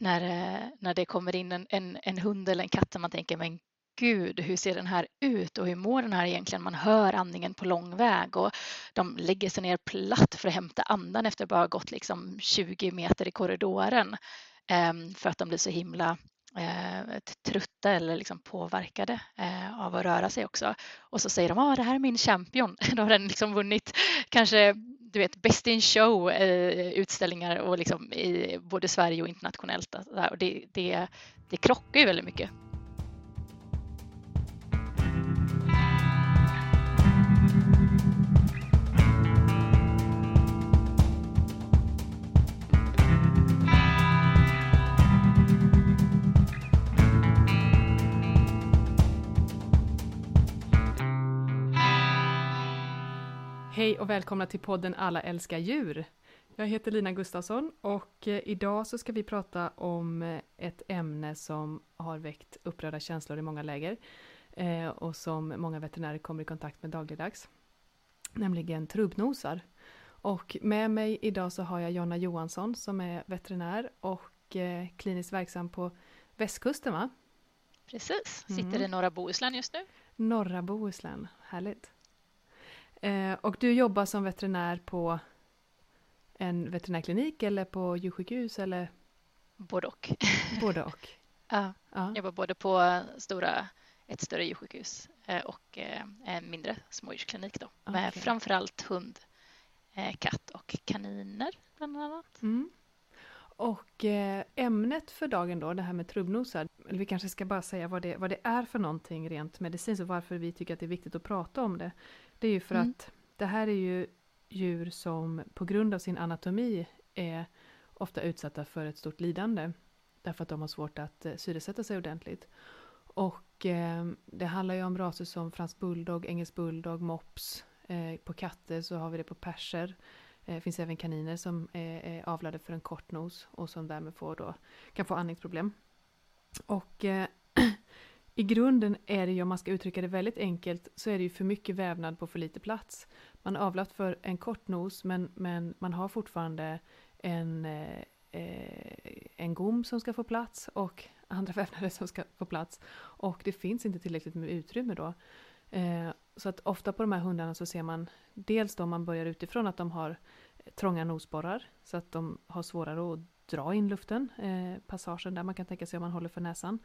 när, eh, när det kommer in en, en, en hund eller en katt som man tänker men gud, hur ser den här ut och hur mår den här egentligen? Man hör andningen på lång väg och de lägger sig ner platt för att hämta andan efter att bara gått liksom 20 meter i korridoren ehm, för att de blir så himla eh, trötta eller liksom påverkade eh, av att röra sig också. Och så säger de att ah, det här är min champion. Då har den liksom vunnit kanske du vet, Best in show eh, utställningar och liksom i både Sverige och internationellt. Och det, det, det krockar ju väldigt mycket. Hej och välkomna till podden Alla älskar djur. Jag heter Lina Gustafsson och eh, idag så ska vi prata om eh, ett ämne som har väckt upprörda känslor i många läger eh, och som många veterinärer kommer i kontakt med dagligdags, nämligen trubbnosar. Och med mig idag så har jag Jonna Johansson som är veterinär och kliniskt verksam på västkusten va? Precis, sitter mm. i norra Bohuslän just nu. Norra Bohuslän, härligt. Eh, och du jobbar som veterinär på en veterinärklinik eller på djursjukhus eller? Både och. Både och. ja, jag jobbar både på stora, ett större djursjukhus eh, och eh, en mindre smådjursklinik då okay. med framförallt hund, eh, katt och kaniner bland annat. Mm. Och ämnet för dagen då, det här med trubbnosar, eller vi kanske ska bara säga vad det, vad det är för någonting rent medicinskt och varför vi tycker att det är viktigt att prata om det. Det är ju för mm. att det här är ju djur som på grund av sin anatomi är ofta utsatta för ett stort lidande. Därför att de har svårt att eh, syresätta sig ordentligt. Och eh, det handlar ju om raser som fransk bulldog, engelsk bulldog, mops. Eh, på katter så har vi det på perser. Det eh, finns även kaniner som är, avlade för en kort nos och som därmed får då, kan få andningsproblem. Och eh, i grunden är det ju, om man ska uttrycka det väldigt enkelt, så är det ju för mycket vävnad på för lite plats. Man har avlat för en kort nos men, men man har fortfarande en, eh, en gom som ska få plats och andra vävnader som ska få plats. Och det finns inte tillräckligt med utrymme då. Eh, så att ofta på de här hundarna så ser man dels då om man börjar utifrån att de har trånga nosborrar så att de har svårare att dra in luften, eh, passagen där man kan tänka sig om man håller för näsan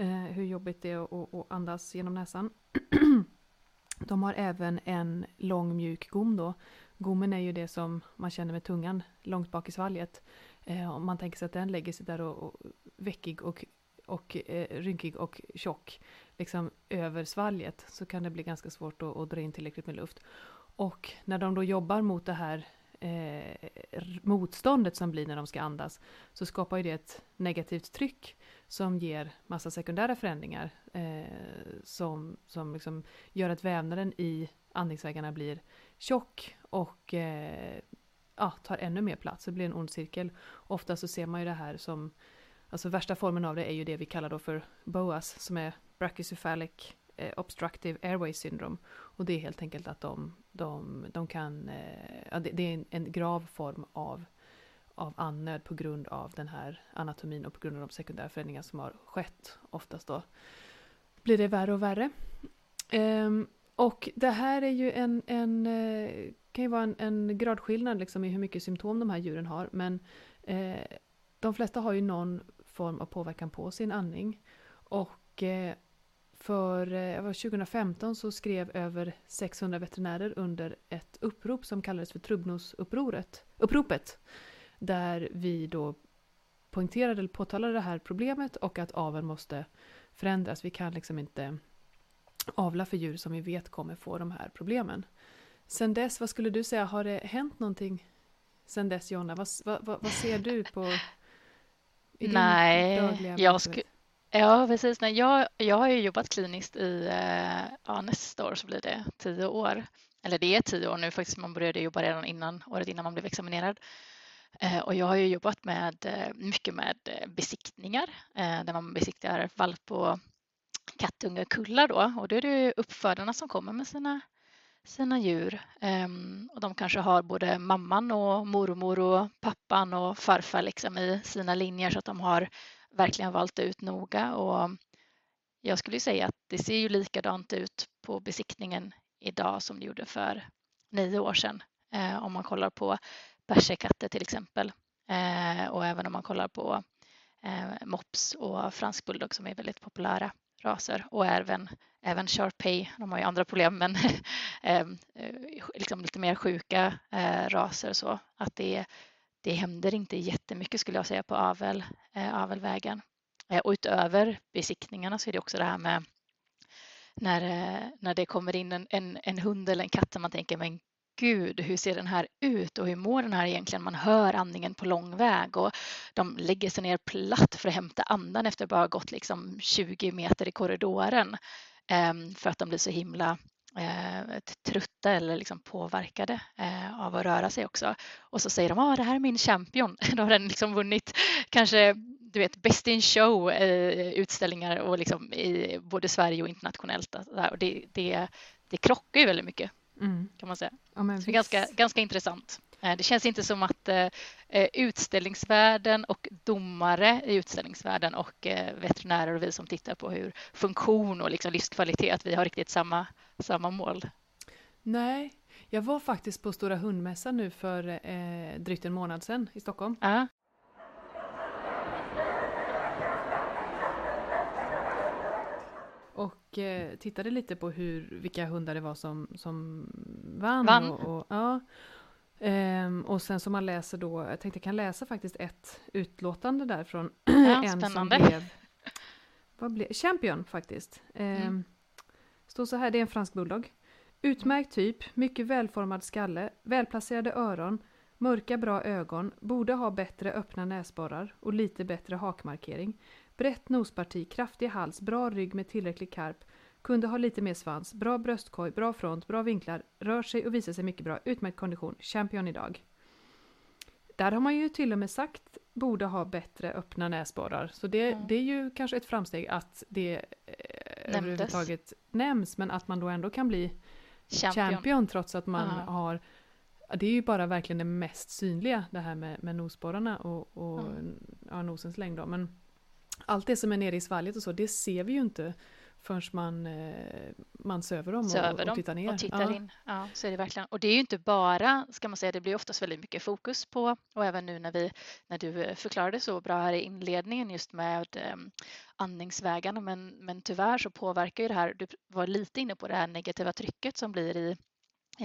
eh, hur jobbigt det är att, att andas genom näsan. De har även en lång mjuk gom då. Gommen är ju det som man känner med tungan långt bak i svalget. Eh, om man tänker sig att den lägger sig där och, och veckig och, och eh, rynkig och tjock liksom över svalget så kan det bli ganska svårt att, att dra in tillräckligt med luft. Och när de då jobbar mot det här eh, motståndet som blir när de ska andas så skapar ju det ett negativt tryck som ger massa sekundära förändringar eh, som, som liksom gör att vävnaden i andningsvägarna blir tjock och eh, ja, tar ännu mer plats. Det blir en ond cirkel. Ofta så ser man ju det här som, alltså värsta formen av det är ju det vi kallar då för BOAS som är Brachycephalic Eh, obstructive Airway Syndrome. Och det är helt enkelt att de, de, de kan, eh, ja, det, det, är en, en grav form av av andnöd på grund av den här anatomin och på grund av de sekundära förändringar som har skett. Oftast då blir det värre och värre. Um, och det här är ju en, en eh, kan ju vara en, en gradskillnad liksom i hur mycket symptom de här djuren har. Men eh, de flesta har ju någon form av påverkan på sin andning. Och eh, för eh, 2015 så skrev över 600 veterinärer under ett upprop som kallades för Trubbnosupproret. Uppropet där vi då poängterade eller påtalade det här problemet och att aveln måste förändras. Vi kan liksom inte avla för djur som vi vet kommer få de här problemen. Sen dess, vad skulle du säga, har det hänt någonting sen dess Jonna? Vad, vad, vad, ser du på i Nej, jag skulle Ja, precis. Nej, jag, jag har ju jobbat kliniskt i, eh, ja, nästa år så blir det tio år. Eller det är tio år nu faktiskt, man började jobba redan innan, året innan man blev examinerad. Eh, och jag har ju jobbat med, eh, mycket med besiktningar där man besiktar valp och kattungekullar då och då är det uppfödarna som kommer med sina sina djur. Ehm, och de kanske har både mamman och mormor och pappan och farfar liksom i sina linjer så att de har verkligen valt ut noga. Och jag skulle säga att det ser ju likadant ut på besiktningen idag som det gjorde för nio år sedan. Eh, om man kollar på perserkatter till exempel eh, och även om man kollar på eh, mops och fransk bulldog som är väldigt populära raser och även, även Sharpei, de har ju andra problem men eh, eh, liksom lite mer sjuka eh, raser så att det, det händer inte jättemycket skulle jag säga på avel, eh, avelvägen. Eh, och utöver besiktningarna så är det också det här med när, eh, när det kommer in en, en, en hund eller en katt som man tänker men gud, hur ser den här ut och hur mår den här egentligen? Man hör andningen på lång väg och de lägger sig ner platt för att hämta andan efter att bara gått liksom 20 meter i korridoren ehm, för att de blir så himla trötta eller liksom påverkade eh, av att röra sig också. Och så säger de att ah, det här är min champion. Då har den liksom vunnit kanske du vet, Best in show eh, utställningar och liksom i både Sverige och internationellt. Och det, det, det krockar ju väldigt mycket mm. kan man säga. Ja, det är ganska, ganska intressant. Eh, det känns inte som att eh, eh, utställningsvärlden och domare i utställningsvärlden och veterinärer och vi som tittar på hur funktion och liksom livskvalitet, att vi har riktigt samma, samma mål. Nej, jag var faktiskt på Stora hundmässan nu för eh, drygt en månad sedan i Stockholm. Ja. och eh, tittade lite på hur, vilka hundar det var som, som vann. vann. Och, och, ja. Ehm, och sen som man läser då, jag tänkte jag kan läsa faktiskt ett utlåtande där från ja, en spännande. som blev, vad blev Champion faktiskt. Ehm, mm. Står så här, det är en fransk bulldog. Utmärkt typ, mycket välformad skalle, välplacerade öron, mörka bra ögon, borde ha bättre öppna näsborrar och lite bättre hakmarkering. Brett nosparti, kraftig hals, bra rygg med tillräcklig karp. Kunde ha lite mer svans, bra bröstkorg, bra front, bra vinklar, rör sig och visar sig mycket bra, utmärkt kondition, champion idag. Där har man ju till och med sagt borde ha bättre öppna näsborrar. Så det, mm. det är ju kanske ett framsteg att det eh, överhuvudtaget nämns, men att man då ändå kan bli champion, champion trots att man mm. har det är ju bara verkligen det mest synliga, det här med, med nosborrarna och, och mm. ja, nosens längd. Då. Men allt det som är nere i svalget och så, det ser vi ju inte förrän man, eh, man söver dem söver och, och tittar ner. Och tittar ja. in. Ja, så är det verkligen. Och det är ju inte bara, ska man säga, det blir oftast väldigt mycket fokus på och även nu när, vi, när du eh, förklarade så bra här i inledningen just med um, andningsvägarna men, men tyvärr så påverkar ju det här, du var lite inne på det här negativa trycket som blir i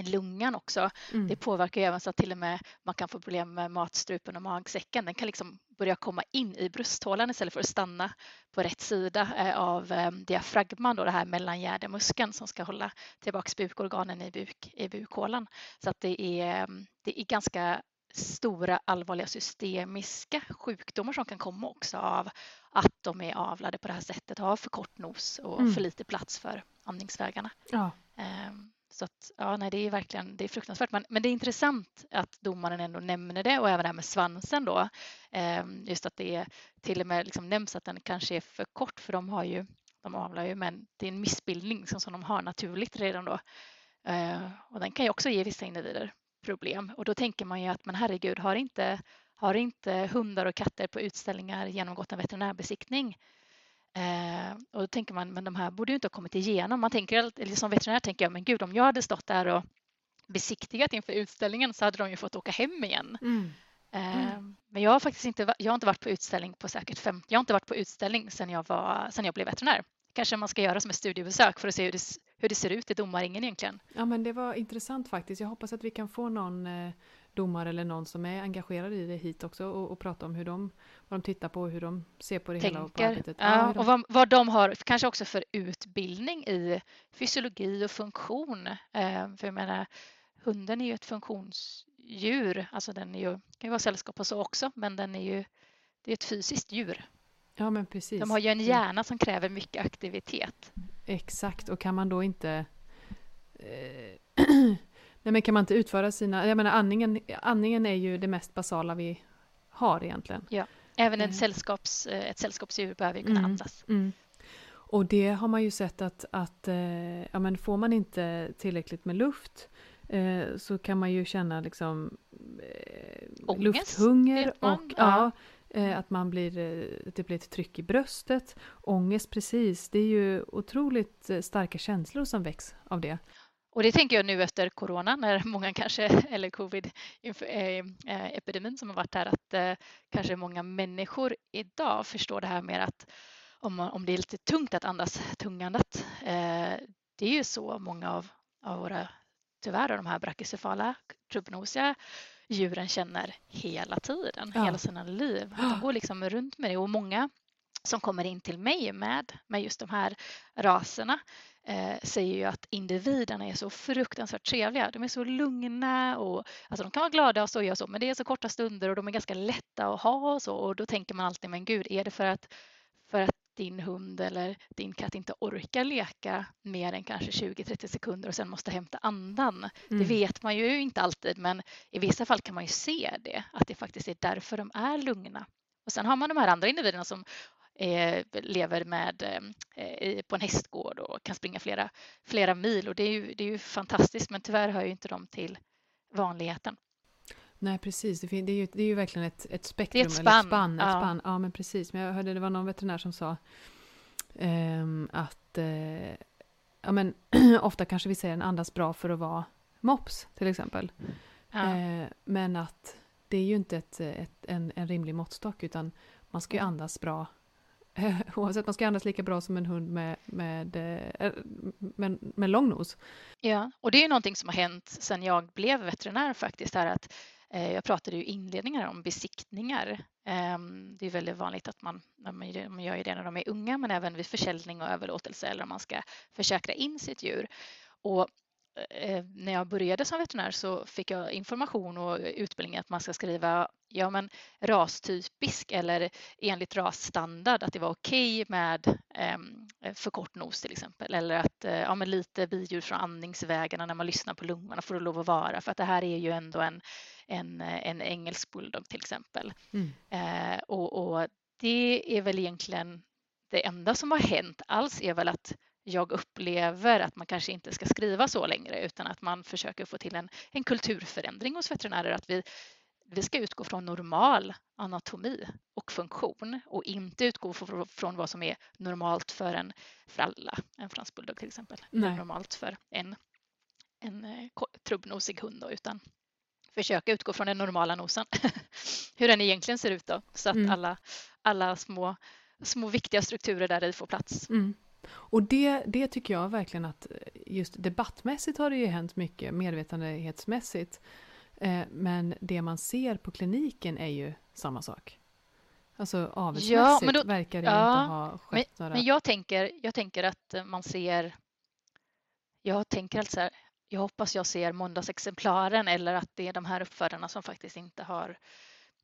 lungan också. Mm. Det påverkar även så att till och med man kan få problem med matstrupen och magsäcken. Den kan liksom börja komma in i brösthålan istället för att stanna på rätt sida eh, av eh, diafragman, då det här mellangärdemuskeln som ska hålla tillbaka bukorganen i, buk, i bukhålan. Så att det är, det är ganska stora allvarliga systemiska sjukdomar som kan komma också av att de är avlade på det här sättet, har för kort nos och mm. för lite plats för andningsvägarna. Ja. Um, så att, ja, nej, det är verkligen det är fruktansvärt. Men, men det är intressant att domaren ändå nämner det och även det här med svansen då. Eh, just att det är, till och med liksom nämns att den kanske är för kort för de har ju, de avlar ju, men det är en missbildning som, som de har naturligt redan då. Eh, och den kan ju också ge vissa individer problem och då tänker man ju att men herregud, har inte, har inte hundar och katter på utställningar genomgått en veterinärbesiktning? Eh, och då tänker man, men de här borde ju inte ha kommit igenom. Man tänker, eller som veterinär tänker jag, men gud om jag hade stått där och besiktigat inför utställningen så hade de ju fått åka hem igen. Mm. Eh, mm. Men jag har faktiskt inte, jag har inte varit på utställning på säkert 50, jag har inte varit på utställning sedan jag, var, sedan jag blev veterinär. Kanske man ska göra som ett studiebesök för att se hur det, hur det ser ut i domarringen egentligen. Ja men det var intressant faktiskt. Jag hoppas att vi kan få någon eh, domare eller någon som är engagerad i det hit också och, och prata om hur de, vad de tittar på, hur de ser på det Tänker. hela och på arbetet. Ja, och vad, vad, de har kanske också för utbildning i fysiologi och funktion. Eh, för jag menar, hunden är ju ett funktionsdjur, alltså den är ju, kan ju vara sällskap och så också, men den är ju det är ett fysiskt djur. Ja, men precis. De har ju en hjärna som kräver mycket aktivitet. Exakt, och kan man då inte eh, Nej, men kan man inte utföra sina... Jag menar andningen, andningen är ju det mest basala vi har egentligen. Ja, även en mm. sällskaps, eh, ett sällskapsdjur behöver ju kunna mm. andas. Mm. Och det har man ju sett att, att eh, ja, men får man inte tillräckligt med luft eh, så kan man ju känna liksom eh, lufthunger och ja. ja eh, att man blir, eh, det blir ett tryck i bröstet. Ångest, precis. Det är ju otroligt eh, starka känslor som väcks av det. Och det tänker jag nu efter corona när många kanske, eller covid-epidemin som har varit här, att kanske många människor idag förstår det här med att om, om det är lite tungt att andas tungandet. Eh, det är ju så många av, av våra, tyvärr, de här brachycefala, trubbnosiga djuren känner hela tiden, ja. hela sina liv. De går liksom runt med det och många som kommer in till mig med, med just de här raserna eh, säger ju att individerna är så fruktansvärt trevliga. De är så lugna och alltså de kan vara glada och så och så men det är så korta stunder och de är ganska lätta att ha och så och då tänker man alltid men gud är det för att, för att din hund eller din katt inte orkar leka mer än kanske 20-30 sekunder och sen måste hämta andan. Mm. Det vet man ju inte alltid men i vissa fall kan man ju se det, att det faktiskt är därför de är lugna. Och sen har man de här andra individerna som eh, lever med, eh, på en hästgård och kan springa flera, flera mil och det är, ju, det är ju fantastiskt men tyvärr hör ju inte de till vanligheten. Nej, precis. Det, är ju, det är ju verkligen ett, ett spektrum. Det är ett spann. Ett spann, ja. Ett spann. ja, men precis. Men jag hörde det var någon veterinär som sa eh, att ja, men, ofta kanske vi säger en andas bra för att vara mops, till exempel. Ja. Eh, men att det är ju inte ett, ett, en, en rimlig måttstock, utan man ska ju andas bra Oavsett, man ska andas lika bra som en hund med, med, eh, eh, med, med lång nos. Ja, och det är ju någonting som har hänt sedan jag blev veterinär faktiskt, här att eh, jag pratade ju i inledningen om besiktningar. Ehm, det är väldigt vanligt att man, man gör det när de är unga men även vid försäljning och överlåtelse eller om man ska försäkra in sitt djur. Och när jag började som veterinär så fick jag information och utbildning att man ska skriva ja, men rastypisk eller enligt rasstandard att det var okej okay med eh, för kort nos till exempel eller att eh, ja, men lite biljud från andningsvägarna när man lyssnar på lungorna får det lov att vara för att det här är ju ändå en en, en engelsk bulldog till exempel. Mm. Eh, och, och, det är väl egentligen det enda som har hänt alls är väl att jag upplever att man kanske inte ska skriva så längre utan att man försöker få till en, en kulturförändring hos veterinärer. Att vi, vi ska utgå från normal anatomi och funktion och inte utgå från vad som är normalt för, en, för alla. En fransk bulldog till exempel. Normalt för en, en eh, trubbnosig hund då, utan försöka utgå från den normala nosen. Hur den egentligen ser ut då, så att mm. alla, alla små, små viktiga strukturer där i får plats. Mm. Och det, det tycker jag verkligen att just debattmässigt har det ju hänt mycket, medvetenhetsmässigt. Eh, men det man ser på kliniken är ju samma sak. Alltså avelsmässigt ja, verkar det ja, inte ha skett men, några... Men jag tänker, jag tänker att man ser... Jag tänker alltså jag hoppas jag ser måndagsexemplaren eller att det är de här uppfödarna som faktiskt inte har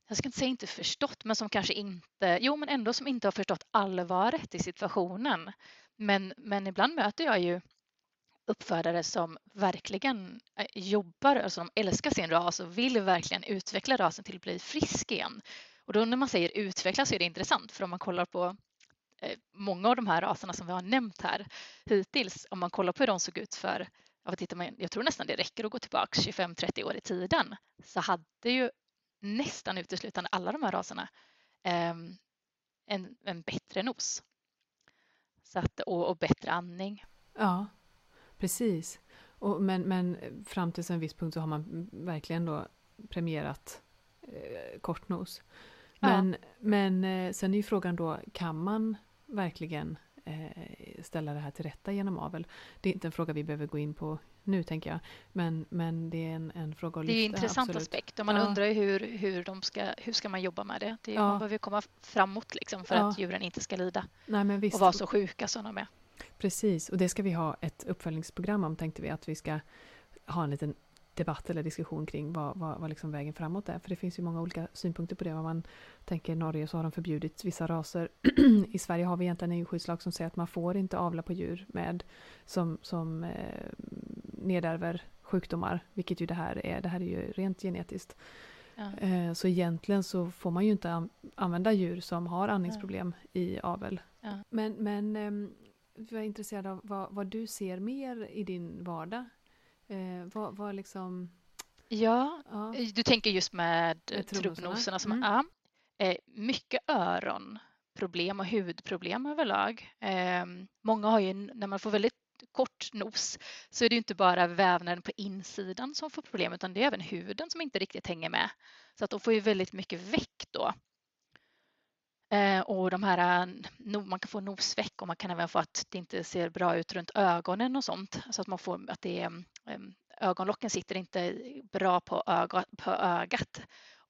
jag ska inte säga inte förstått, men som kanske inte, jo men ändå som inte har förstått allvaret i situationen. Men, men ibland möter jag ju uppfödare som verkligen eh, jobbar, alltså de älskar sin ras och vill verkligen utveckla rasen till att bli frisk igen. Och då när man säger utveckla så är det intressant för om man kollar på eh, många av de här raserna som vi har nämnt här hittills, om man kollar på hur de såg ut för tittar man, jag tror nästan det räcker att gå tillbaka 25-30 år i tiden så hade ju nästan uteslutande alla de här raserna ehm, en, en bättre nos. Så att, och, och bättre andning. Ja, precis. Och, men, men fram till en viss punkt så har man verkligen då premierat eh, kortnos. Men, ja. men eh, sen är ju frågan då, kan man verkligen eh, ställa det här till rätta genom avel. Det är inte en fråga vi behöver gå in på nu tänker jag. Men, men det är en, en fråga att lyfta. Det är en intressant absolut. aspekt och man ja. undrar hur, hur, de ska, hur ska man jobba med det. det ja. Man behöver komma framåt liksom för ja. att djuren inte ska lida Nej, men visst. och vara så sjuka som de är. Precis, och det ska vi ha ett uppföljningsprogram om tänkte vi att vi ska ha en liten debatt eller diskussion kring vad, vad, vad liksom vägen framåt är. För det finns ju många olika synpunkter på det. Vad man tänker i Norge så har de förbjudit vissa raser. I Sverige har vi egentligen en djurskyddslag som säger att man får inte avla på djur med som, som eh, nedärver sjukdomar, vilket ju det här är. Det här är ju rent genetiskt. Ja. Eh, så egentligen så får man ju inte an använda djur som har andningsproblem ja. i avel. Ja. Men, men eh, jag är intresserad av vad, vad, du ser mer i din vardag. Eh, vad, vad liksom... Ja, ja, du tänker just med, med trubbnoserna. Som, mm. eh, mycket öronproblem och hudproblem överlag. Eh, många har ju, när man får väldigt kort nos så är det inte bara vävnaden på insidan som får problem utan det är även huden som inte riktigt hänger med. Så att de får ju väldigt mycket väck då. Eh, och de här, eh, man kan få nosveck och man kan även få att det inte ser bra ut runt ögonen och sånt. Så att man får att det är, ögonlocken sitter inte bra på, öga, på ögat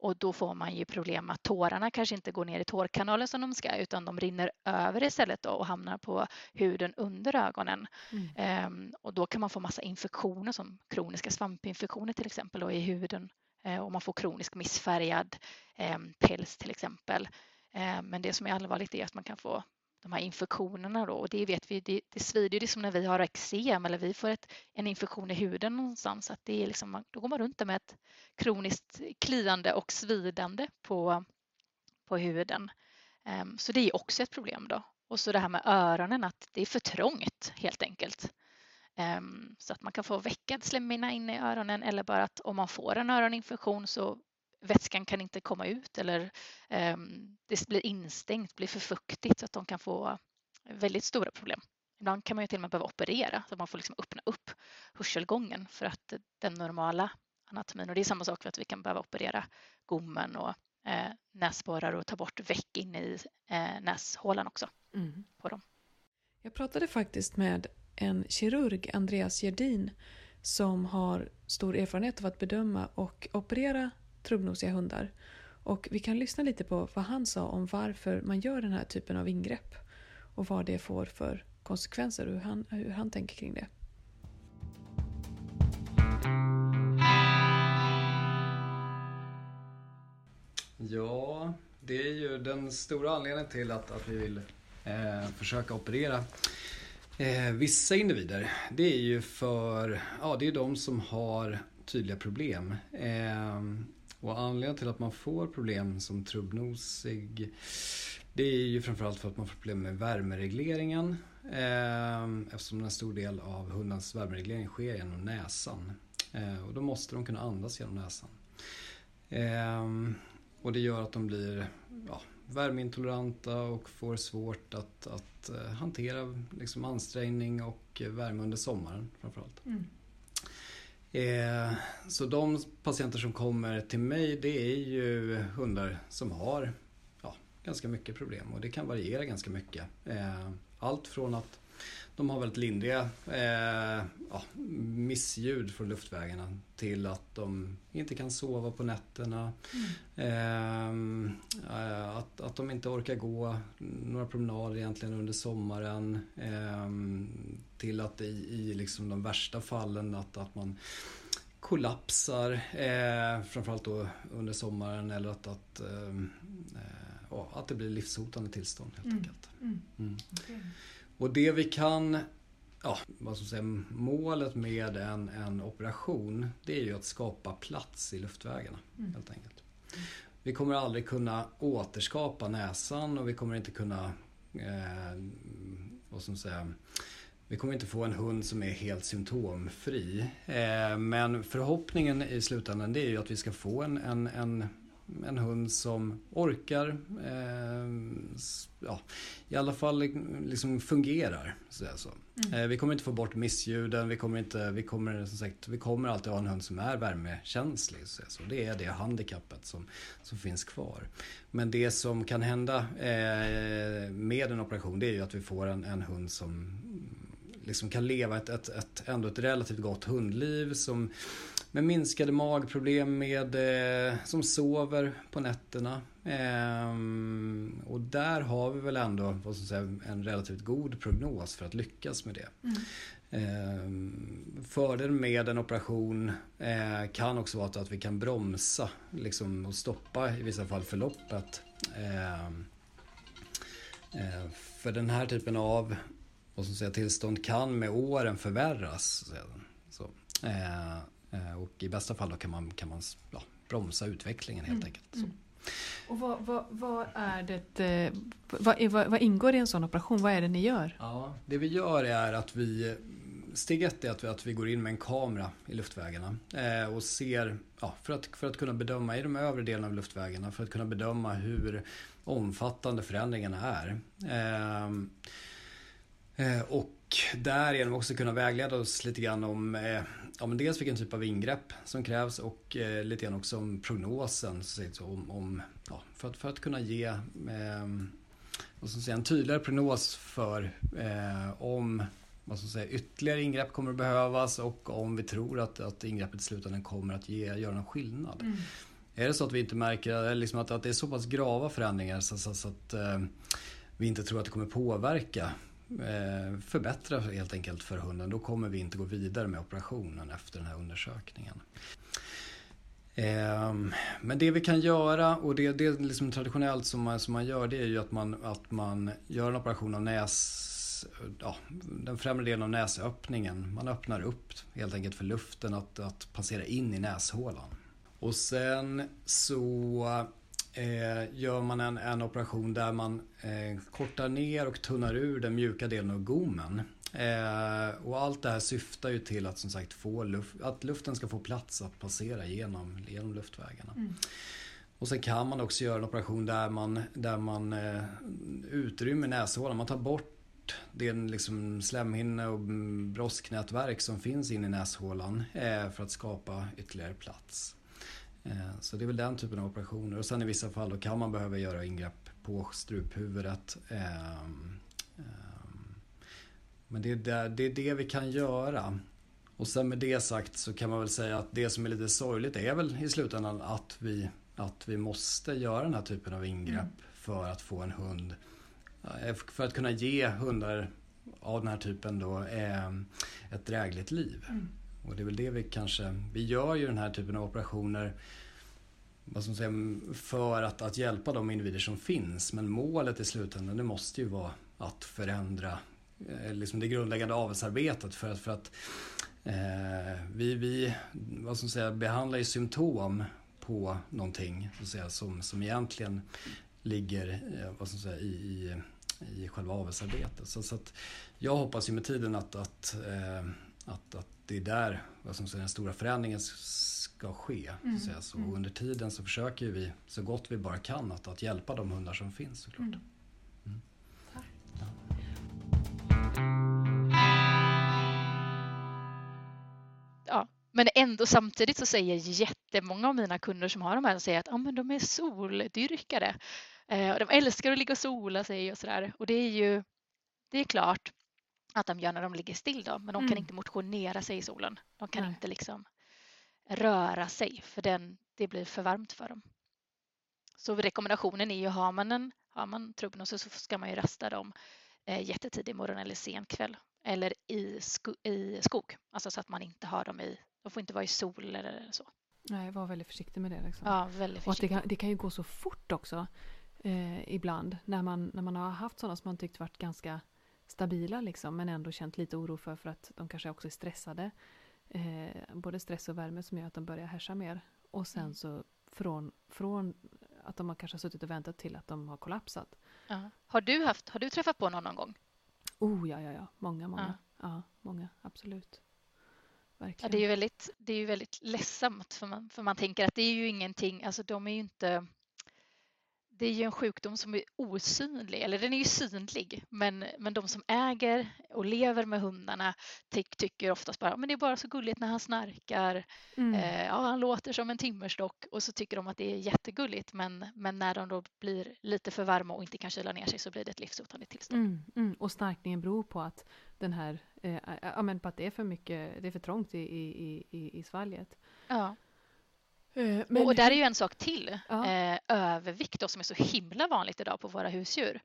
och då får man ju problem att tårarna kanske inte går ner i tårkanalen som de ska utan de rinner över istället och hamnar på huden under ögonen. Mm. Ehm, och då kan man få massa infektioner som kroniska svampinfektioner till exempel och i huden ehm, och man får kronisk missfärgad ehm, päls till exempel. Ehm, men det som är allvarligt är att man kan få de här infektionerna då och det vet vi, det, det svider ju som när vi har eksem eller vi får ett, en infektion i huden någonstans. Att det är liksom, då går man runt med ett kroniskt kliande och svidande på, på huden. Um, så det är också ett problem då. Och så det här med öronen, att det är för trångt helt enkelt. Um, så att man kan få veckad slemhinna in i öronen eller bara att om man får en öroninfektion så vätskan kan inte komma ut eller um, det blir instängt, blir för fuktigt så att de kan få väldigt stora problem. Ibland kan man ju till och med behöva operera så att man får liksom öppna upp hörselgången för att den normala anatomin och det är samma sak för att vi kan behöva operera gommen och eh, näsborrar och ta bort väck in i eh, näshålan också mm. på dem. Jag pratade faktiskt med en kirurg, Andreas Gerdin, som har stor erfarenhet av att bedöma och operera trubbnosiga hundar. Och vi kan lyssna lite på vad han sa om varför man gör den här typen av ingrepp och vad det får för konsekvenser och hur han, hur han tänker kring det. Ja, det är ju den stora anledningen till att, att vi vill eh, försöka operera eh, vissa individer. Det är ju för, ja det är de som har tydliga problem. Eh, och anledningen till att man får problem som trubbnosig det är ju framförallt för att man får problem med värmeregleringen eh, eftersom en stor del av hundens värmereglering sker genom näsan. Eh, och då måste de kunna andas genom näsan. Eh, och det gör att de blir ja, värmeintoleranta och får svårt att, att hantera liksom, ansträngning och värme under sommaren framförallt. Mm. Eh, så de patienter som kommer till mig det är ju hundar som har ja, ganska mycket problem och det kan variera ganska mycket. Eh, allt från att de har väldigt lindriga eh, ja, missljud från luftvägarna till att de inte kan sova på nätterna. Mm. Eh, att, att de inte orkar gå några promenader egentligen under sommaren. Eh, till att i, i liksom de värsta fallen att, att man kollapsar, eh, framförallt då under sommaren eller att, att, eh, att det blir livshotande tillstånd helt mm. enkelt. Mm. Mm. Okay. Och det vi kan, ja, vad ska säga, målet med en, en operation det är ju att skapa plats i luftvägarna mm. helt enkelt. Vi kommer aldrig kunna återskapa näsan och vi kommer inte kunna, eh, vad ska man säga, vi kommer inte få en hund som är helt symptomfri. Eh, men förhoppningen i slutändan det är ju att vi ska få en, en, en en hund som orkar, eh, ja, i alla fall liksom fungerar. Så så. Mm. Eh, vi kommer inte få bort missljuden, vi kommer, inte, vi, kommer, som sagt, vi kommer alltid ha en hund som är värmekänslig. Så, så. Det är det handikappet som, som finns kvar. Men det som kan hända eh, med en operation det är ju att vi får en, en hund som liksom kan leva ett, ett, ett, ändå ett relativt gott hundliv som med minskade magproblem, med, eh, som sover på nätterna. Eh, och där har vi väl ändå vad ska säga, en relativt god prognos för att lyckas med det. Mm. Eh, fördelen med en operation eh, kan också vara att vi kan bromsa liksom, och stoppa i vissa fall förloppet. Ehm, eh, för den här typen av vad ska säga, tillstånd kan med åren förvärras. Så, eh, Eh, och i bästa fall kan man, kan man ja, bromsa utvecklingen helt mm. enkelt. Så. Och vad, vad, vad är det, eh, vad, vad, vad, ingår i en sån operation? Vad är det ni gör? Ja, det vi gör är att vi Steg ett är att vi, att vi går in med en kamera i luftvägarna eh, och ser, ja, för, att, för att kunna bedöma i de övre delarna av luftvägarna, för att kunna bedöma hur omfattande förändringarna är. Eh, eh, och därigenom också kunna vägleda oss lite grann om eh, ja, men dels vilken typ av ingrepp som krävs och eh, lite grann också om prognosen. Så, om, om, ja, för, att, för att kunna ge eh, vad ska säga, en tydligare prognos för eh, om vad ska säga, ytterligare ingrepp kommer att behövas och om vi tror att, att ingreppet i slutändan kommer att ge, göra någon skillnad. Mm. Är det så att vi inte märker liksom att, att det är så pass grava förändringar så, så, så att eh, vi inte tror att det kommer påverka Eh, förbättra helt enkelt för hunden, då kommer vi inte gå vidare med operationen efter den här undersökningen. Ehm, men det vi kan göra och det, det liksom traditionellt som man, som man gör det är ju att man, att man gör en operation av näs ja, den främre delen av näsöppningen. Man öppnar upp helt enkelt för luften att, att passera in i näshålan. Och sen så eh, gör man en, en, operation där man eh, kortar ner och tunnar ur den mjuka delen av gommen. Eh, och allt det här syftar ju till att som sagt få luft, att luften ska få plats att passera genom, genom luftvägarna. Mm. Och sen kan man också göra en operation där man, där man eh, utrymmer näshålan. Man tar bort det liksom slemhinne och brossknätverk som finns inne i näshålan eh, för att skapa ytterligare plats. Eh, så det är väl den typen av operationer. Och sen i vissa fall kan man behöva göra ingrepp på struphuvudet. Ehm, ehm, men det är det, det är det vi kan göra. Och sen med det sagt så kan man väl säga att det som är lite sorgligt är väl i slutändan att vi, att vi måste göra den här typen av ingrepp mm. för att få en hund för att kunna ge hundar av den här typen då ehm, ett drägligt liv. Mm. Och det är väl det vi kanske, vi gör ju den här typen av operationer vad som säger, för att, att hjälpa de individer som finns. Men målet i slutändan det måste ju vara att förändra eh, liksom det grundläggande avelsarbetet för att, för att eh, vi, vi vad som säger, behandlar ju symptom på någonting så att säga, som, som egentligen ligger eh, vad som säger, i, i, i själva avelsarbetet. Så, så att jag hoppas ju med tiden att, att, eh, att, att det är där vad som säger, den stora förändringen ska ske. Mm. Så, så mm. under tiden så försöker vi så gott vi bara kan att, att hjälpa de hundar som finns såklart. Mm. Mm. Ja. ja. Men ändå samtidigt så säger jättemånga av mina kunder som har de här säger att ah, men de är soldyrkare. Eh, och de älskar att ligga och sola sig och sådär. Och det är ju det är klart att de gör när de ligger still då, men de mm. kan inte motionera sig i solen. De kan Nej. inte liksom röra sig för den, det blir för varmt för dem. Så rekommendationen är ju har man en har man trubbnos så ska man ju rasta dem eh, jättetidig morgon eller sen kväll eller i, sko i skog, alltså så att man inte har dem i, de får inte vara i sol eller så. Nej, var väldigt försiktig med det. Liksom. Ja, väldigt försiktig. Och det kan, det kan ju gå så fort också eh, ibland när man, när man har haft sådana som man tyckt varit ganska stabila liksom, men ändå känt lite oro för, för att de kanske också är stressade. Eh, både stress och värme som gör att de börjar härsa mer. Och sen mm. så från, från att de har kanske suttit och väntat till att de har kollapsat. Ja. Har, du haft, har du träffat på någon någon gång? Oh ja, ja, ja. Många, många. Ja, ja många. Absolut. Verkligen. Ja, det är ju väldigt, det är ju väldigt ledsamt för man, för man tänker att det är ju ingenting, alltså de är ju inte det är ju en sjukdom som är osynlig, eller den är ju synlig, men, men de som äger och lever med hundarna ty tycker oftast bara men det är bara så gulligt när han snarkar, mm. eh, ja, han låter som en timmerstock och så tycker de att det är jättegulligt men, men när de då blir lite för varma och inte kan kyla ner sig så blir det ett livshotande tillstånd. Mm, mm. Och snarkningen beror på att den här, eh, ja, men på att det är för mycket, det är för trångt i, i, i, i svalget. Ja. Eh, men... Och där är ju en sak till. Ja. Eh, övervikt då, som är så himla vanligt idag på våra husdjur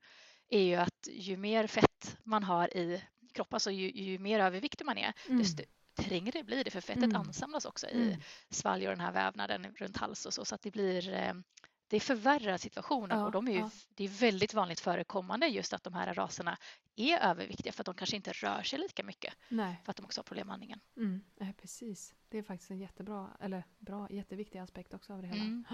är ju att ju mer fett man har i kroppen, alltså ju, ju mer överviktig man är, mm. desto trängre blir det för fettet mm. ansamlas också i mm. svalg och den här vävnaden runt hals och så, så att det blir eh, det förvärrar situationen Ja, och de är ju, ja. det är väldigt vanligt förekommande just att de här raserna är överviktiga för att de kanske inte rör sig lika mycket Nej, för att de också har problem med andningen. mm, nej, precis. Det är faktiskt en jättebra, eller bra, jätteviktig aspekt också av det hela. Mm.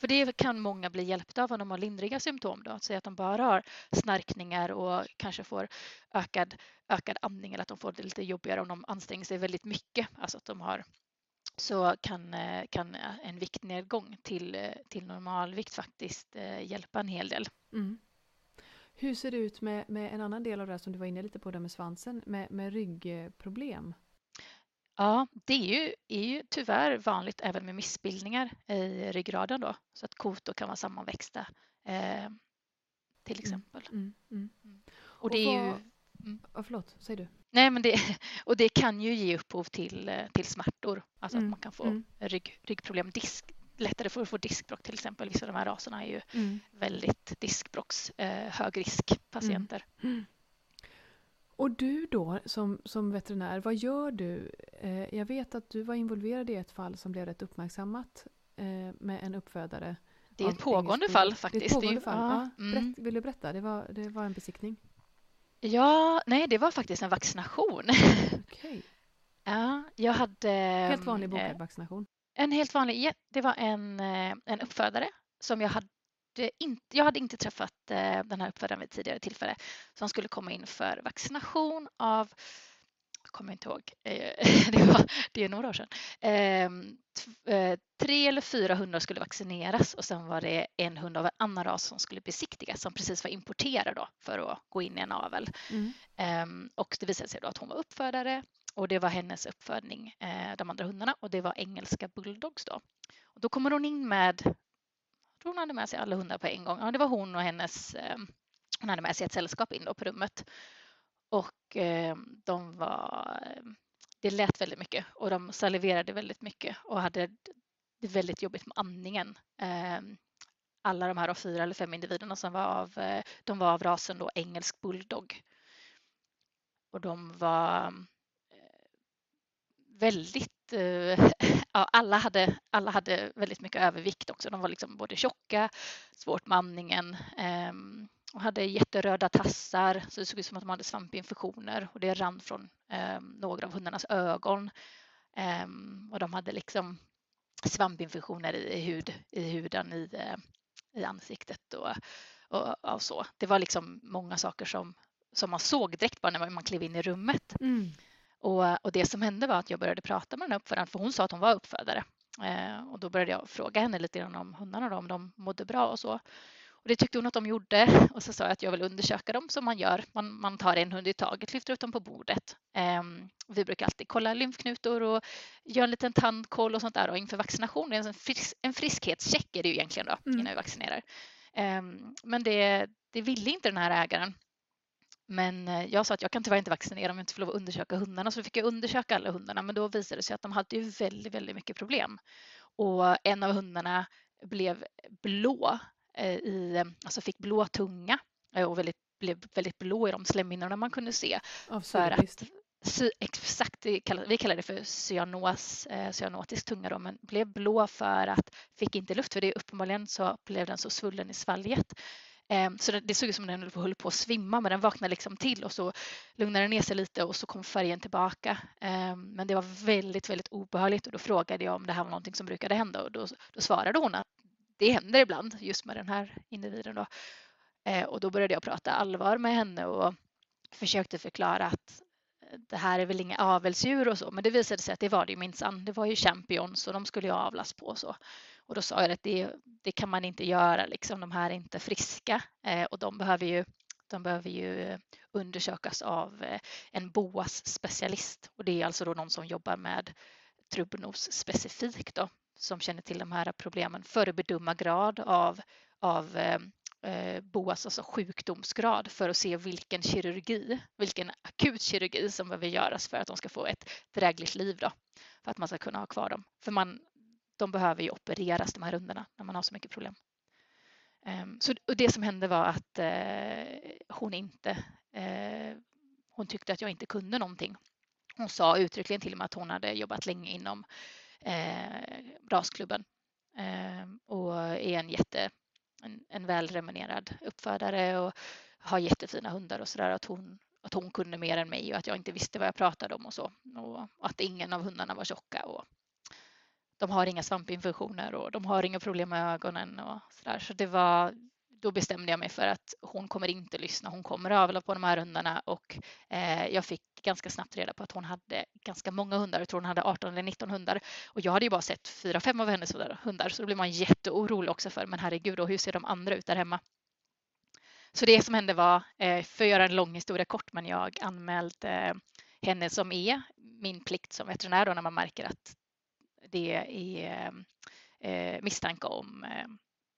För det kan många bli hjälpta av om de har lindriga symptom. Då. Säg att de bara har snarkningar och kanske får ökad, ökad andning eller att de får det lite jobbigare om de anstränger sig väldigt mycket. Alltså att de har så kan, eh, kan en viktnedgång till, eh, till normalvikt faktiskt eh, hjälpa en hel del. Mm. Hur ser det ut med, med en annan del av det här som du var inne lite på, det med svansen, med, med ryggproblem? Ja, det är ju, är ju tyvärr vanligt även med missbildningar i ryggraden då, så att kotor kan vara sammanväxta eh, till exempel. Mm, mm. Och det är ju, vad- Ja, förlåt, säg du. nej men det, och det kan ju ge upphov till, eh, till smärtor, alltså Mm, att man kan få mm. rygg, ryggproblem, disk, lättare för att få diskbråck till exempel. Vissa av de här raserna är ju Mm. väldigt diskbråcks, eh, högriskpatienter. Och du då som, som veterinär, vad gör du? Eh, jag vet att du var involverad i ett fall som blev rätt uppmärksammat eh, med en uppfödare. Det är ett pågående fall faktiskt. Det är ett pågående ju- fall. ja, Ja, mm. berätt, vill du berätta? Det var, det var en besiktning. Ja, nej det var faktiskt en vaccination. Okej. ja, jag hade... Helt vanlig eh, bokad vaccination. En helt vanlig, ja, det var en, eh, en uppfödare som jag hade inte, jag hade inte träffat eh, den här uppfödaren vid tidigare tillfälle som skulle komma in för vaccination av, kommer inte ihåg, eh, det, var, det är några år sedan. Ehm, eh, Tre eller fyra hundar skulle vaccineras och sen var det en hund av en annan ras som skulle besiktigas som precis var importerad då för att gå in i en avel. Mm. Ehm, och det visade sig då att hon var uppfödare och det var hennes uppfödning, eh, de andra hundarna och det var engelska bulldogs då. Och då kommer hon in med, jag tror hon hade med sig alla hundar på en gång. Ja, det var hon och hennes, hon hade med sig ett sällskap in på rummet. Och eh, de var, det lät väldigt mycket och de saliverade väldigt mycket och hade det väldigt jobbigt med andningen. Eh, alla de här fyra eller fem individerna som var av, eh, de var av rasen då engelsk bulldog. Och de var eh, väldigt, eh, ja, alla, hade, alla hade väldigt mycket övervikt också. De var liksom både tjocka, svårt med andningen ehm, och hade jätteröda tassar så det såg ut som att de hade svampinfektioner och det rann från ehm, några av hundarnas ögon. Ehm, och de hade liksom svampinfektioner i, hud, i huden, i, eh, i ansiktet och, och, och så. Det var liksom många saker som, som man såg direkt bara när man klev in i rummet. Mm. Och, och det som hände var att jag började prata med den här uppfödaren för hon sa att hon var uppfödare. Eh, och då började jag fråga henne lite grann om hundarna då, om de mådde bra och så. Och det tyckte hon att de gjorde och så sa jag att jag vill undersöka dem som man gör. Man, man tar en hund i taget, lyfter upp dem på bordet. Eh, vi brukar alltid kolla lymfknutor och göra en liten tandkoll och sånt där och inför vaccination. En, frisk, en friskhetscheck är det ju egentligen då Mm. innan vi vaccinerar. Eh, men det, det ville inte den här ägaren. Men eh, jag sa att jag kan tyvärr inte vaccinera om jag inte får lov att undersöka hundarna. Så fick jag undersöka alla hundarna men då visade det sig att de hade ju väldigt, väldigt mycket problem. Och en av hundarna blev blå, i, alltså fick blå tunga eh, och väldigt, blev väldigt blå i de slemhinnorna man kunde se. Att, sy, exakt, kallar, vi kallar det för cyanos, eh, cyanotisk tunga då, men blev blå för att fick inte luft för det uppenbarligen så blev den så svullen i svalget. Eh, så det, det såg ut som den höll på att svimma men den vaknade liksom till och så lugnade den ner sig lite och så kom färgen tillbaka. Eh, men det var väldigt, väldigt obehagligt och då frågade jag om det här var någonting som brukade hända och då, då svarade hon att det händer ibland just med den här individen. Då. Eh, och då började jag prata allvar med henne och försökte förklara att eh, det här är väl inga avelsdjur och så, men det visade sig att det var det ju minsann. Det var ju champions och de skulle ju avlas på och så. Och då sa jag att det, det kan man inte göra, liksom. de här är inte friska eh, och de behöver ju, de behöver ju eh, undersökas av eh, en boas specialist och det är alltså då någon som jobbar med trubbnos specifikt då, som känner till de här problemen för att bedöma grad av, av ehm, eh, boas, alltså sjukdomsgrad för att se vilken kirurgi, vilken akut kirurgi som behöver göras för att de ska få ett drägligt liv då, för att man ska kunna ha kvar dem. För man, de behöver ju opereras de här hundarna när man har så mycket problem. Ehm, så och det som hände var att eh, hon inte, eh, hon tyckte att jag inte kunde någonting. Hon sa uttryckligen till mig att hon hade jobbat länge inom eh, Eh, rasklubben eh, och är en jätte, en välremunerad uppfödare och har jättefina hundar och sådär. Att hon, att hon kunde mer än mig och att jag inte visste vad jag pratade om och så. Och att ingen av hundarna var tjocka. Och de har inga svampinfektioner och de har inga problem med ögonen och sådär. Så det var då bestämde jag mig för att hon kommer inte lyssna. Hon kommer avla på de här hundarna och eh, jag fick ganska snabbt reda på att hon hade ganska många hundar. Jag tror hon hade 18 eller 19 hundar och jag hade ju bara sett fyra, fem av hennes hundar så då blir man jätteorolig också för men herregud och hur ser de andra ut där hemma? Så det som hände var, eh, för att göra en lång historia kort, men jag anmälde eh, henne som är min plikt som veterinär då när man märker att det är eh, eh misstanke om eh,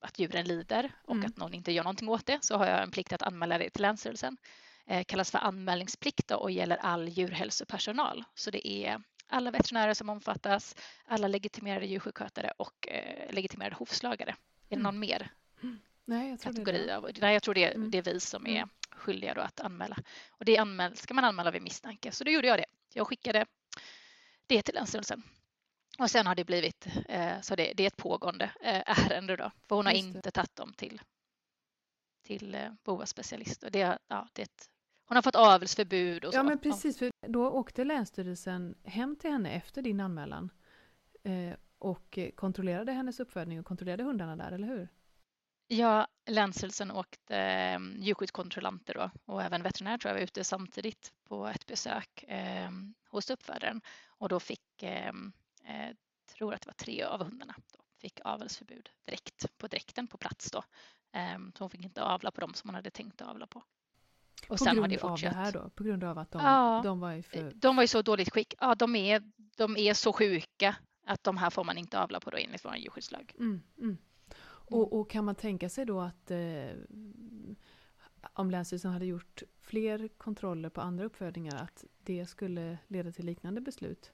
att djuren lider och mm. att någon inte gör någonting åt det så har jag en plikt att anmäla det till Länsstyrelsen. Eh, kallas för anmälningsplikt och gäller all djurhälsopersonal. Så det är alla veterinärer som omfattas, alla legitimerade djursjukskötare och eh, legitimerade hovslagare. Är det mm. någon mer Nej, jag tror kategori? Det av, nej, jag tror det, mm. det är vi som är mm. skyldiga att anmäla. Och det anmäl, ska man anmäla vid misstanke. Så då gjorde jag det. Jag skickade det till Länsstyrelsen. Och sen har det blivit, eh, så det, är ett pågående eh, ärende då, för hon har inte tagit dem till, till eh, BOA specialist. Och det, ja, det ett, hon har fått avelsförbud och så. Ja men precis, för då åkte Länsstyrelsen hem till henne efter din anmälan och kontrollerade hennes uppfödning och kontrollerade hundarna där, eller hur? Ja, Länsstyrelsen åkte djurskyddskontrollanter då, och även veterinär tror jag var ute samtidigt på ett besök eh, hos uppfödaren och då fick eh, eh, tror att det var tre av hundarna då, fick avelsförbud direkt på dräkten på plats då. Eh, så hon fick inte avla på dem som hon hade tänkt avla på. Och på sen grund har det fortsatt. av det här då? På grund av att de, ja, de var i för... De var i så dåligt skick. Ja, de är, de är så sjuka att de här får man inte avla på då enligt vår djurskyddslag. Mm, mm. Och, och, kan man tänka sig då att eh, om Länsstyrelsen hade gjort fler kontroller på andra uppfödningar att det skulle leda till liknande beslut?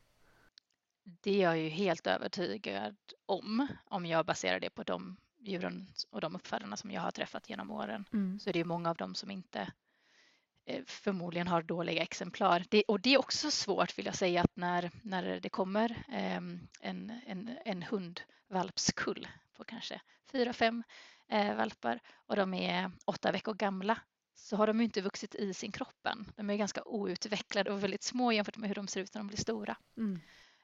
Det är jag ju helt övertygad om, om jag baserar det på de djuren och de uppfödarna som jag har träffat genom åren. Mm. Så det är många av dem som inte eh, förmodligen har dåliga exemplar. Det, och det är också svårt vill jag säga att när, när det kommer eh, en, en, en hundvalpskull på kanske fyra, fem eh, valpar och de är åtta veckor gamla så har de inte vuxit i sin kroppen. De är ganska outvecklade och väldigt små jämfört med hur de ser ut när de blir stora. Mm.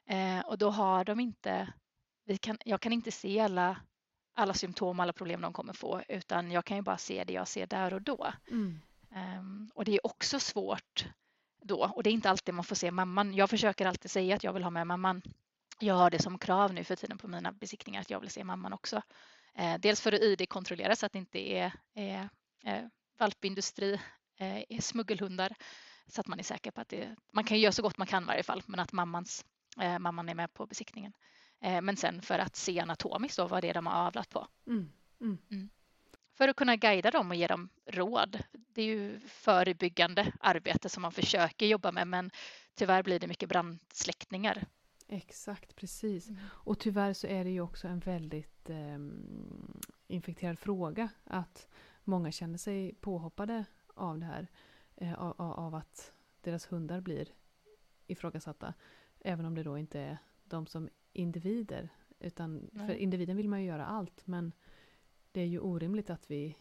Eh, och då har de inte, vi kan, jag kan inte se alla, alla symptom, alla problem de kommer få utan jag kan ju bara se det jag ser där och då. Mm. Um, och det är också svårt då och det är inte alltid man får se mamman. Jag försöker alltid säga att jag vill ha med mamman. Jag har det som krav nu för tiden på mina besiktningar att jag vill se mamman också. Eh, dels för att ID-kontrollera så att det inte är, är, eh, valpindustri, eh, är smuggelhundar så att man är säker på att det, man kan göra så gott man kan i varje fall, men att mammans Eh, mamman är med på besiktningen. Eh, men sen för att se anatomiskt då, vad det är de har avlat på. Mm. Mm. Mm. För att kunna guida dem och ge dem råd. Det är ju förebyggande arbete som man försöker jobba med men tyvärr blir det mycket brandsläckningar. Exakt, precis. Mm. Och tyvärr så är det ju också en väldigt eh, infekterad fråga att många känner sig påhoppade av det här. Eh, av, av, att deras hundar blir ifrågasatta. Även om det då inte är de som individer. Utan Nej. för individen vill man ju göra allt men det är ju orimligt att vi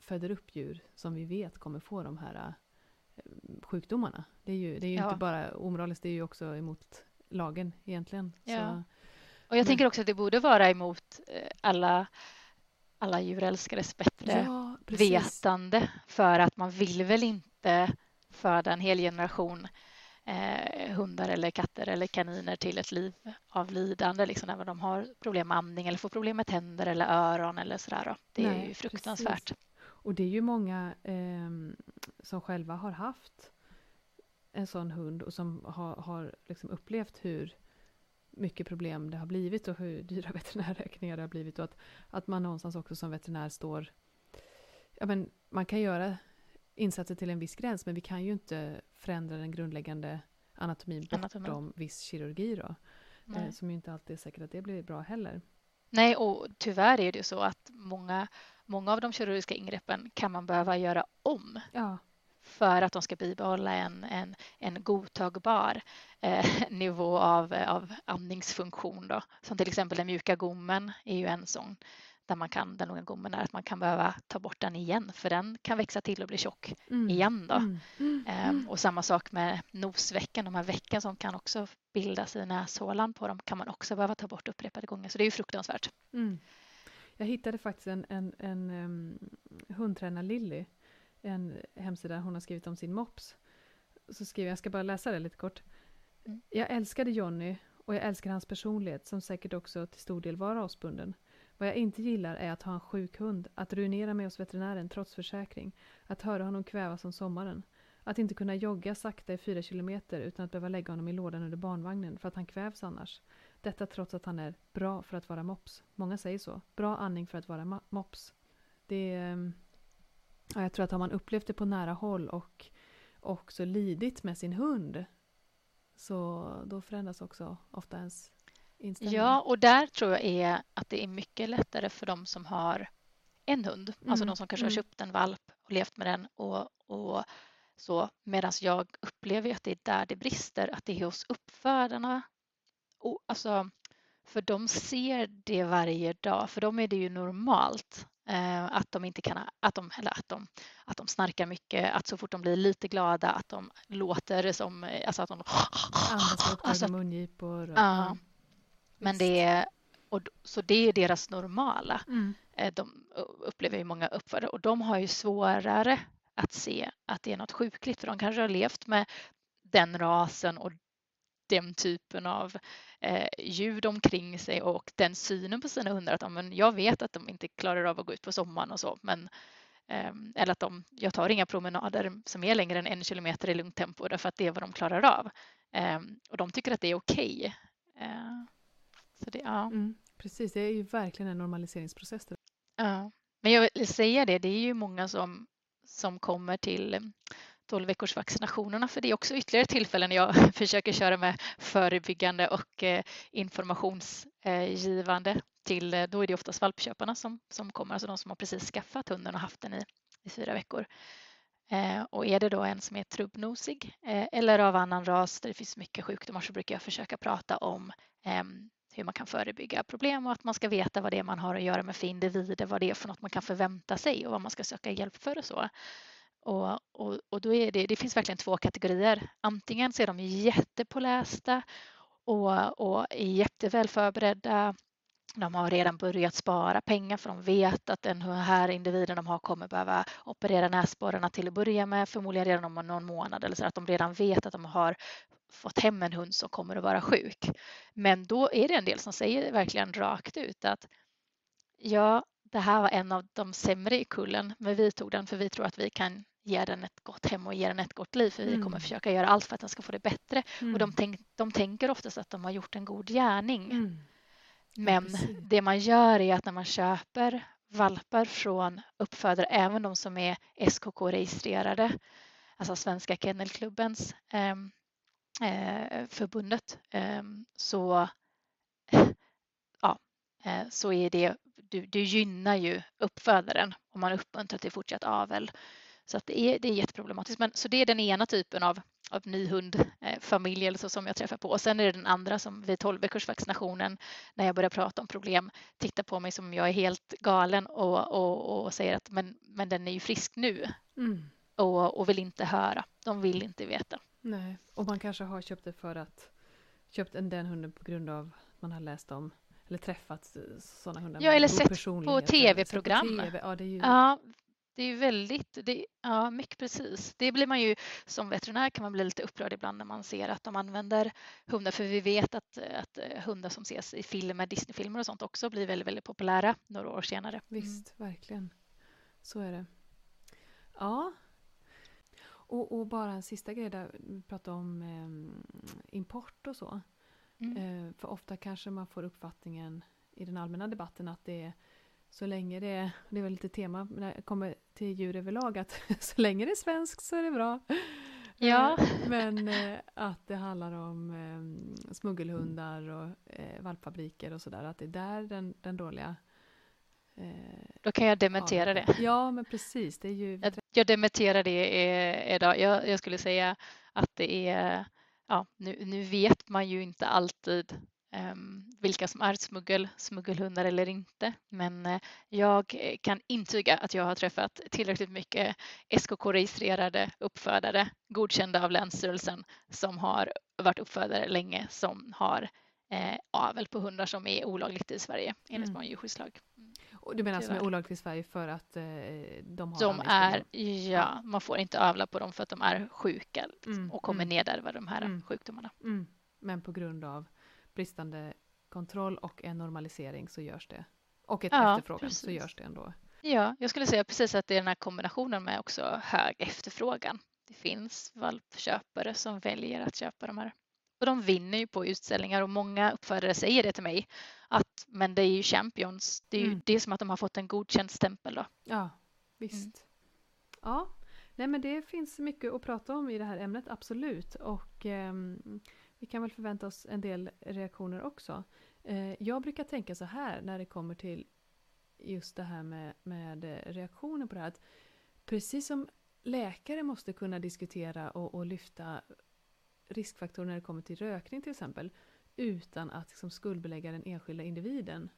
föder upp djur som vi vet kommer få de här äh, sjukdomarna. Det är ju, det är ju ja. inte bara omoraliskt, det är ju också emot lagen egentligen. Ja. Så, och jag men, tänker också att det borde vara emot äh, alla alla djurälskares bättre ja, vetande för att man vill väl inte föda en hel generation eh, hundar eller katter eller kaniner till ett liv av lidande, liksom, även om de har problem med andning eller får problem med tänder eller öron eller sådär. Det Nej, är ju fruktansvärt. Precis. Och det är ju många eh, som själva har haft en sån hund och som har, har liksom upplevt hur mycket problem det har blivit och hur dyra veterinärräkningar det har blivit och att, att man någonstans också som veterinär står ja, men man kan göra insatser till en viss gräns men vi kan ju inte förändra den grundläggande anatomin bortom viss kirurgi då. Eh, som ju inte alltid är säkert att det blir bra heller. Nej, och tyvärr är det ju så att många, många av de kirurgiska ingreppen kan man behöva göra om. Ja. för att de ska bibehålla en, en, en godtagbar eh, nivå av, av andningsfunktion. Då. Som till exempel den mjuka gommen är ju en sån där man kan, den unga gommen är att man kan behöva ta bort den igen för den kan växa till och bli tjock mm. igen då. Mm. Mm. och samma sak med nosvecken, de här vecken som kan också bildas i näshålan på dem kan man också behöva ta bort upprepade gånger så det är ju fruktansvärt. Mm. Jag hittade faktiskt en, en, en um, hundtränar-Lilly, en hemsida hon har skrivit om sin mops. Så skriver jag, jag ska bara läsa det lite kort. Mm. Jag älskade Jonny och jag älskar hans personlighet som säkert också till stor del var rasbunden. Vad jag inte gillar är att ha en sjuk hund, att ruinera mig hos veterinären trots försäkring, att höra honom kvävas om sommaren. Att inte kunna jogga sakta i fyra kilometer utan att behöva lägga honom i lådan under barnvagnen för att han kvävs annars. Detta trots att han är bra för att vara mops. Många säger så. Bra andning för att vara mops. Det är, ja, jag tror att har man upplevt det på nära håll och också lidit med sin hund så då förändras också ofta ens inställning. Ja, och där tror jag är att det är mycket lättare för de som har en hund, alltså mm. alltså de som kanske mm. har köpt en valp och levt med den och, och så medan jag upplever att det är där det brister, att det är hos uppfödarna. Och, alltså, för de ser det varje dag, för dem är det ju normalt eh, att de inte kan, att de, eller att de, att de snarkar mycket, att så fort de blir lite glada att de låter som, alltså att de andas alltså, mungipor. Och, ja. Men det är, och, så det är deras normala. Mm. Eh, de upplever ju många uppfödare och de har ju svårare att se att det är något sjukligt för de kanske har levt med den rasen och den typen av eh, ljud omkring sig och den synen på sina hundar att ja, men jag vet att de inte klarar av att gå ut på sommaren och så men eh, eller att de, jag tar inga promenader som är längre än en kilometer i lugnt tempo därför att det är vad de klarar av. Eh, och de tycker att det är okej. Okay. Så det, ja. Mm, precis, det är ju verkligen en normaliseringsprocess. Ja. Men jag vill säga det, det är ju många som, som kommer till 12 veckors vaccinationerna för det är också ytterligare tillfällen jag försöker köra med förebyggande och eh, informationsgivande till, eh, då är det oftast valpköparna som, som kommer, alltså de som har precis skaffat hunden och haft den i, i fyra veckor. Eh, och är det då en som är trubbnosig eller av annan ras där det finns mycket sjukdomar så brukar jag försöka prata om ehm, hur man kan förebygga problem och att man ska veta vad det är man har att göra med för individer, vad det är för något man kan förvänta sig och vad man ska söka hjälp för och så. Och, och, och då är det, det finns verkligen två kategorier. Antingen så är de jättepålästa och, och är jätteväl förberedda. De har redan börjat spara pengar för de vet att den här individen de har kommer behöva operera näsborrarna till att börja med, förmodligen redan om någon månad eller så att de redan vet att de har fått hem en hund som kommer att vara sjuk. Men då är det en del som säger verkligen rakt ut att ja, det här var en av de sämre i kullen, men vi tog den för vi tror att vi kan ge den ett gott hem och ge den ett gott liv för mm. vi kommer försöka göra allt för att den ska få det bättre. Mm. Och de, tänk, de tänker oftast att de har gjort en god gärning. Mm. Men ja, det man gör är att när man köper valpar från uppfödare, även de som är SKK-registrerade, alltså Svenska Kennelklubbens eh, eh, förbundet, eh, så, ja, eh, så är det, du, du gynnar ju uppfödaren om man uppmuntrar till fortsatt avel. Så att det, är, det är jätteproblematiskt. Men, så det är den ena typen av, av ny hundfamilj eh, eller så som jag träffar på. Och sen är det den andra som vid 12 veckors vaccinationen när jag börjar prata om problem tittar på mig som jag är helt galen och, och, och säger att men, men den är ju frisk nu. Mm. Och, och vill inte höra. De vill inte veta. Nej, och man kanske har köpt det för att köpt en den hunden på grund av att man har läst om eller träffat sådana hundar. Ja, eller sett på tv-program. TV. Ja, det är ju... ja, det är väldigt, det, ja mycket precis. Det blir man ju som veterinär kan man bli lite upprörd ibland när man ser att de använder hundar för vi vet att, att eh, hundar som ses i filmer, Disneyfilmer och sånt också blir väldigt, väldigt populära några år senare. Visst, mm. verkligen. Så är det. Ja. Och, och, bara en sista grej där, vi pratade om eh, import och så. Mm. Eh, för ofta kanske man får uppfattningen i den allmänna debatten att det är så länge det är, det är väl lite tema när det kommer till djur överlag, att så länge det är svenskt så är det bra. Ja. Eh, men eh, att det handlar om eh, smuggelhundar och eh, valpfabriker och sådär, att det är där den, den dåliga eh, Då kan jag dementera ja, det. Ja, men precis. Det är ju... jag, dementerar det idag. Jag, jag skulle säga att det är, ja, nu, nu vet man ju inte alltid um, vilka som är smuggel, smuggelhundar eller inte. Men uh, jag kan intyga att jag har träffat tillräckligt mycket SKK-registrerade uppfödare godkända av Länsstyrelsen som har varit uppfödare länge som har eh, avel på hundar som är olagligt i Sverige enligt mm. vår djurskyddslag. Du menar som är olagligt i Sverige för att eh, de har De är, ja, man får inte avla på dem för att de är sjuka liksom, mm. och kommer mm. nedärva de här mm. sjukdomarna. Mm. Men på grund av bristande kontroll och en normalisering så görs det. Och ett ja, efterfrågan precis. så görs det ändå. Ja, jag skulle säga precis att det är den här kombinationen med också hög efterfrågan. Det finns valpköpare som väljer att köpa de här och de vinner ju på utställningar och många uppfödare säger det till mig att men det är ju Champions. Det är ju mm. det är som att de har fått en godkänd stämpel då. Ja, visst. Mm. Ja, nej men det finns mycket att prata om i det här ämnet, absolut. Och eh, vi kan väl förvänta oss en del reaktioner också. Eh, jag brukar tänka så här när det kommer till just det här med, med reaktioner på det här. Att precis som läkare måste kunna diskutera och, och lyfta riskfaktorer när det kommer till rökning till exempel utan att liksom skuldbelägga den enskilda individen.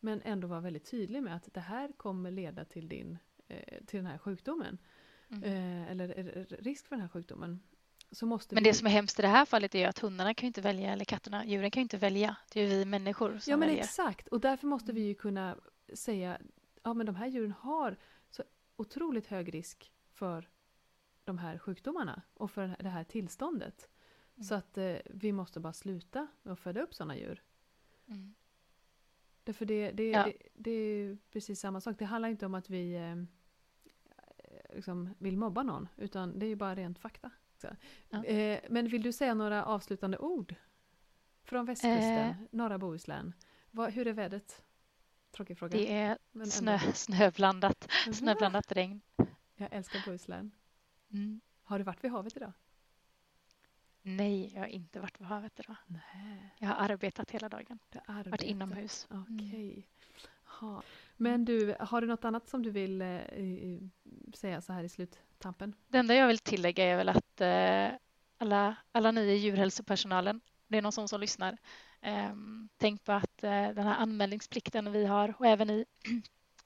Men ändå vara väldigt tydlig med att det här kommer leda till, din, eh, till den här sjukdomen. Mm. Eh, eller risk för den här sjukdomen. Men det som är hemskt i det här fallet är att hundarna kan inte välja, eller katterna, djuren kan inte välja. Det är vi människor som Ja men väljer. exakt, och därför måste vi ju kunna säga ja men de här djuren har så otroligt hög risk för de här sjukdomarna och för det här tillståndet. Mm. Så att eh, vi måste bara sluta med att föda upp sådana djur. Mm. Därför det, det, ja. det, det, är precis samma sak. Det handlar inte om att vi eh, liksom vill mobba någon, utan det är bara rent fakta. Ja. Eh, men vill du säga några avslutande ord? Från västkusten, eh. norra Bohuslän. Vad, hur är vädret? Tråkig fråga. Det är snö, snöblandat, snöblandat regn. Jag älskar Bohuslän. Mm. Har du varit vid havet idag? Nej, jag har inte varit på havet idag. Nej. Jag har arbetat hela dagen. Arbetat. Varit inomhus. Okej. Okay. Mm. Men du, har du något annat som du vill eh, säga så här i sluttampen? Det enda jag vill tillägga är väl att eh, alla, alla ni i djurhälsopersonalen, det är någon som, som lyssnar, eh, tänk på att eh, den här anmälningsplikten vi har och även ni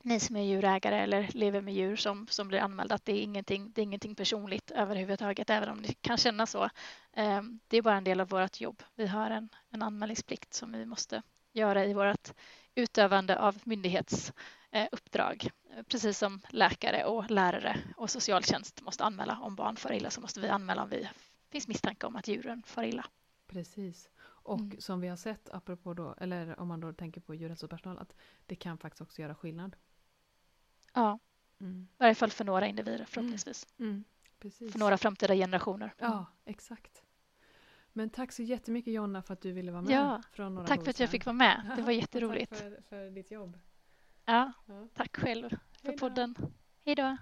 ni som är djurägare eller lever med djur som, som blir anmälda att det är, ingenting, det är ingenting personligt överhuvudtaget, även om det kan kännas så. Ehm, det är bara en del av vårt jobb. Vi har en, en anmälningsplikt som vi måste göra i vårt utövande av myndighetsuppdrag. Precis som läkare och lärare och socialtjänst måste anmäla om barn far illa så måste vi anmäla om det finns misstanke om att djuren far illa. Precis. Och mm. som vi har sett, apropå då, eller om man då tänker på djurhälsopersonal, att det kan faktiskt också göra skillnad. Ja, mm. i varje fall för några individer förhoppningsvis. Mm. Mm. För några framtida generationer. Ja, exakt. Men tack så jättemycket Jonna för att du ville vara med. Ja, från några tack för att jag fick vara med. Det var jätteroligt. tack för, för ditt jobb. Ja, ja. tack själv för Hejdå. podden. Hej då.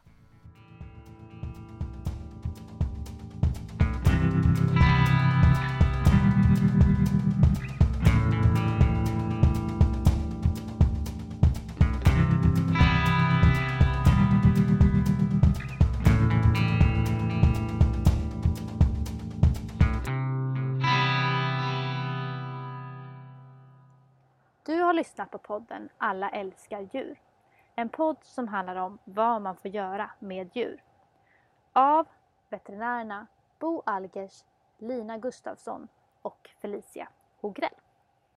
Har lyssnat på podden Alla älskar djur. En podd som handlar om vad man får göra med djur. Av veterinärerna Bo Algers, Lina Gustafsson och Felicia Hogrell.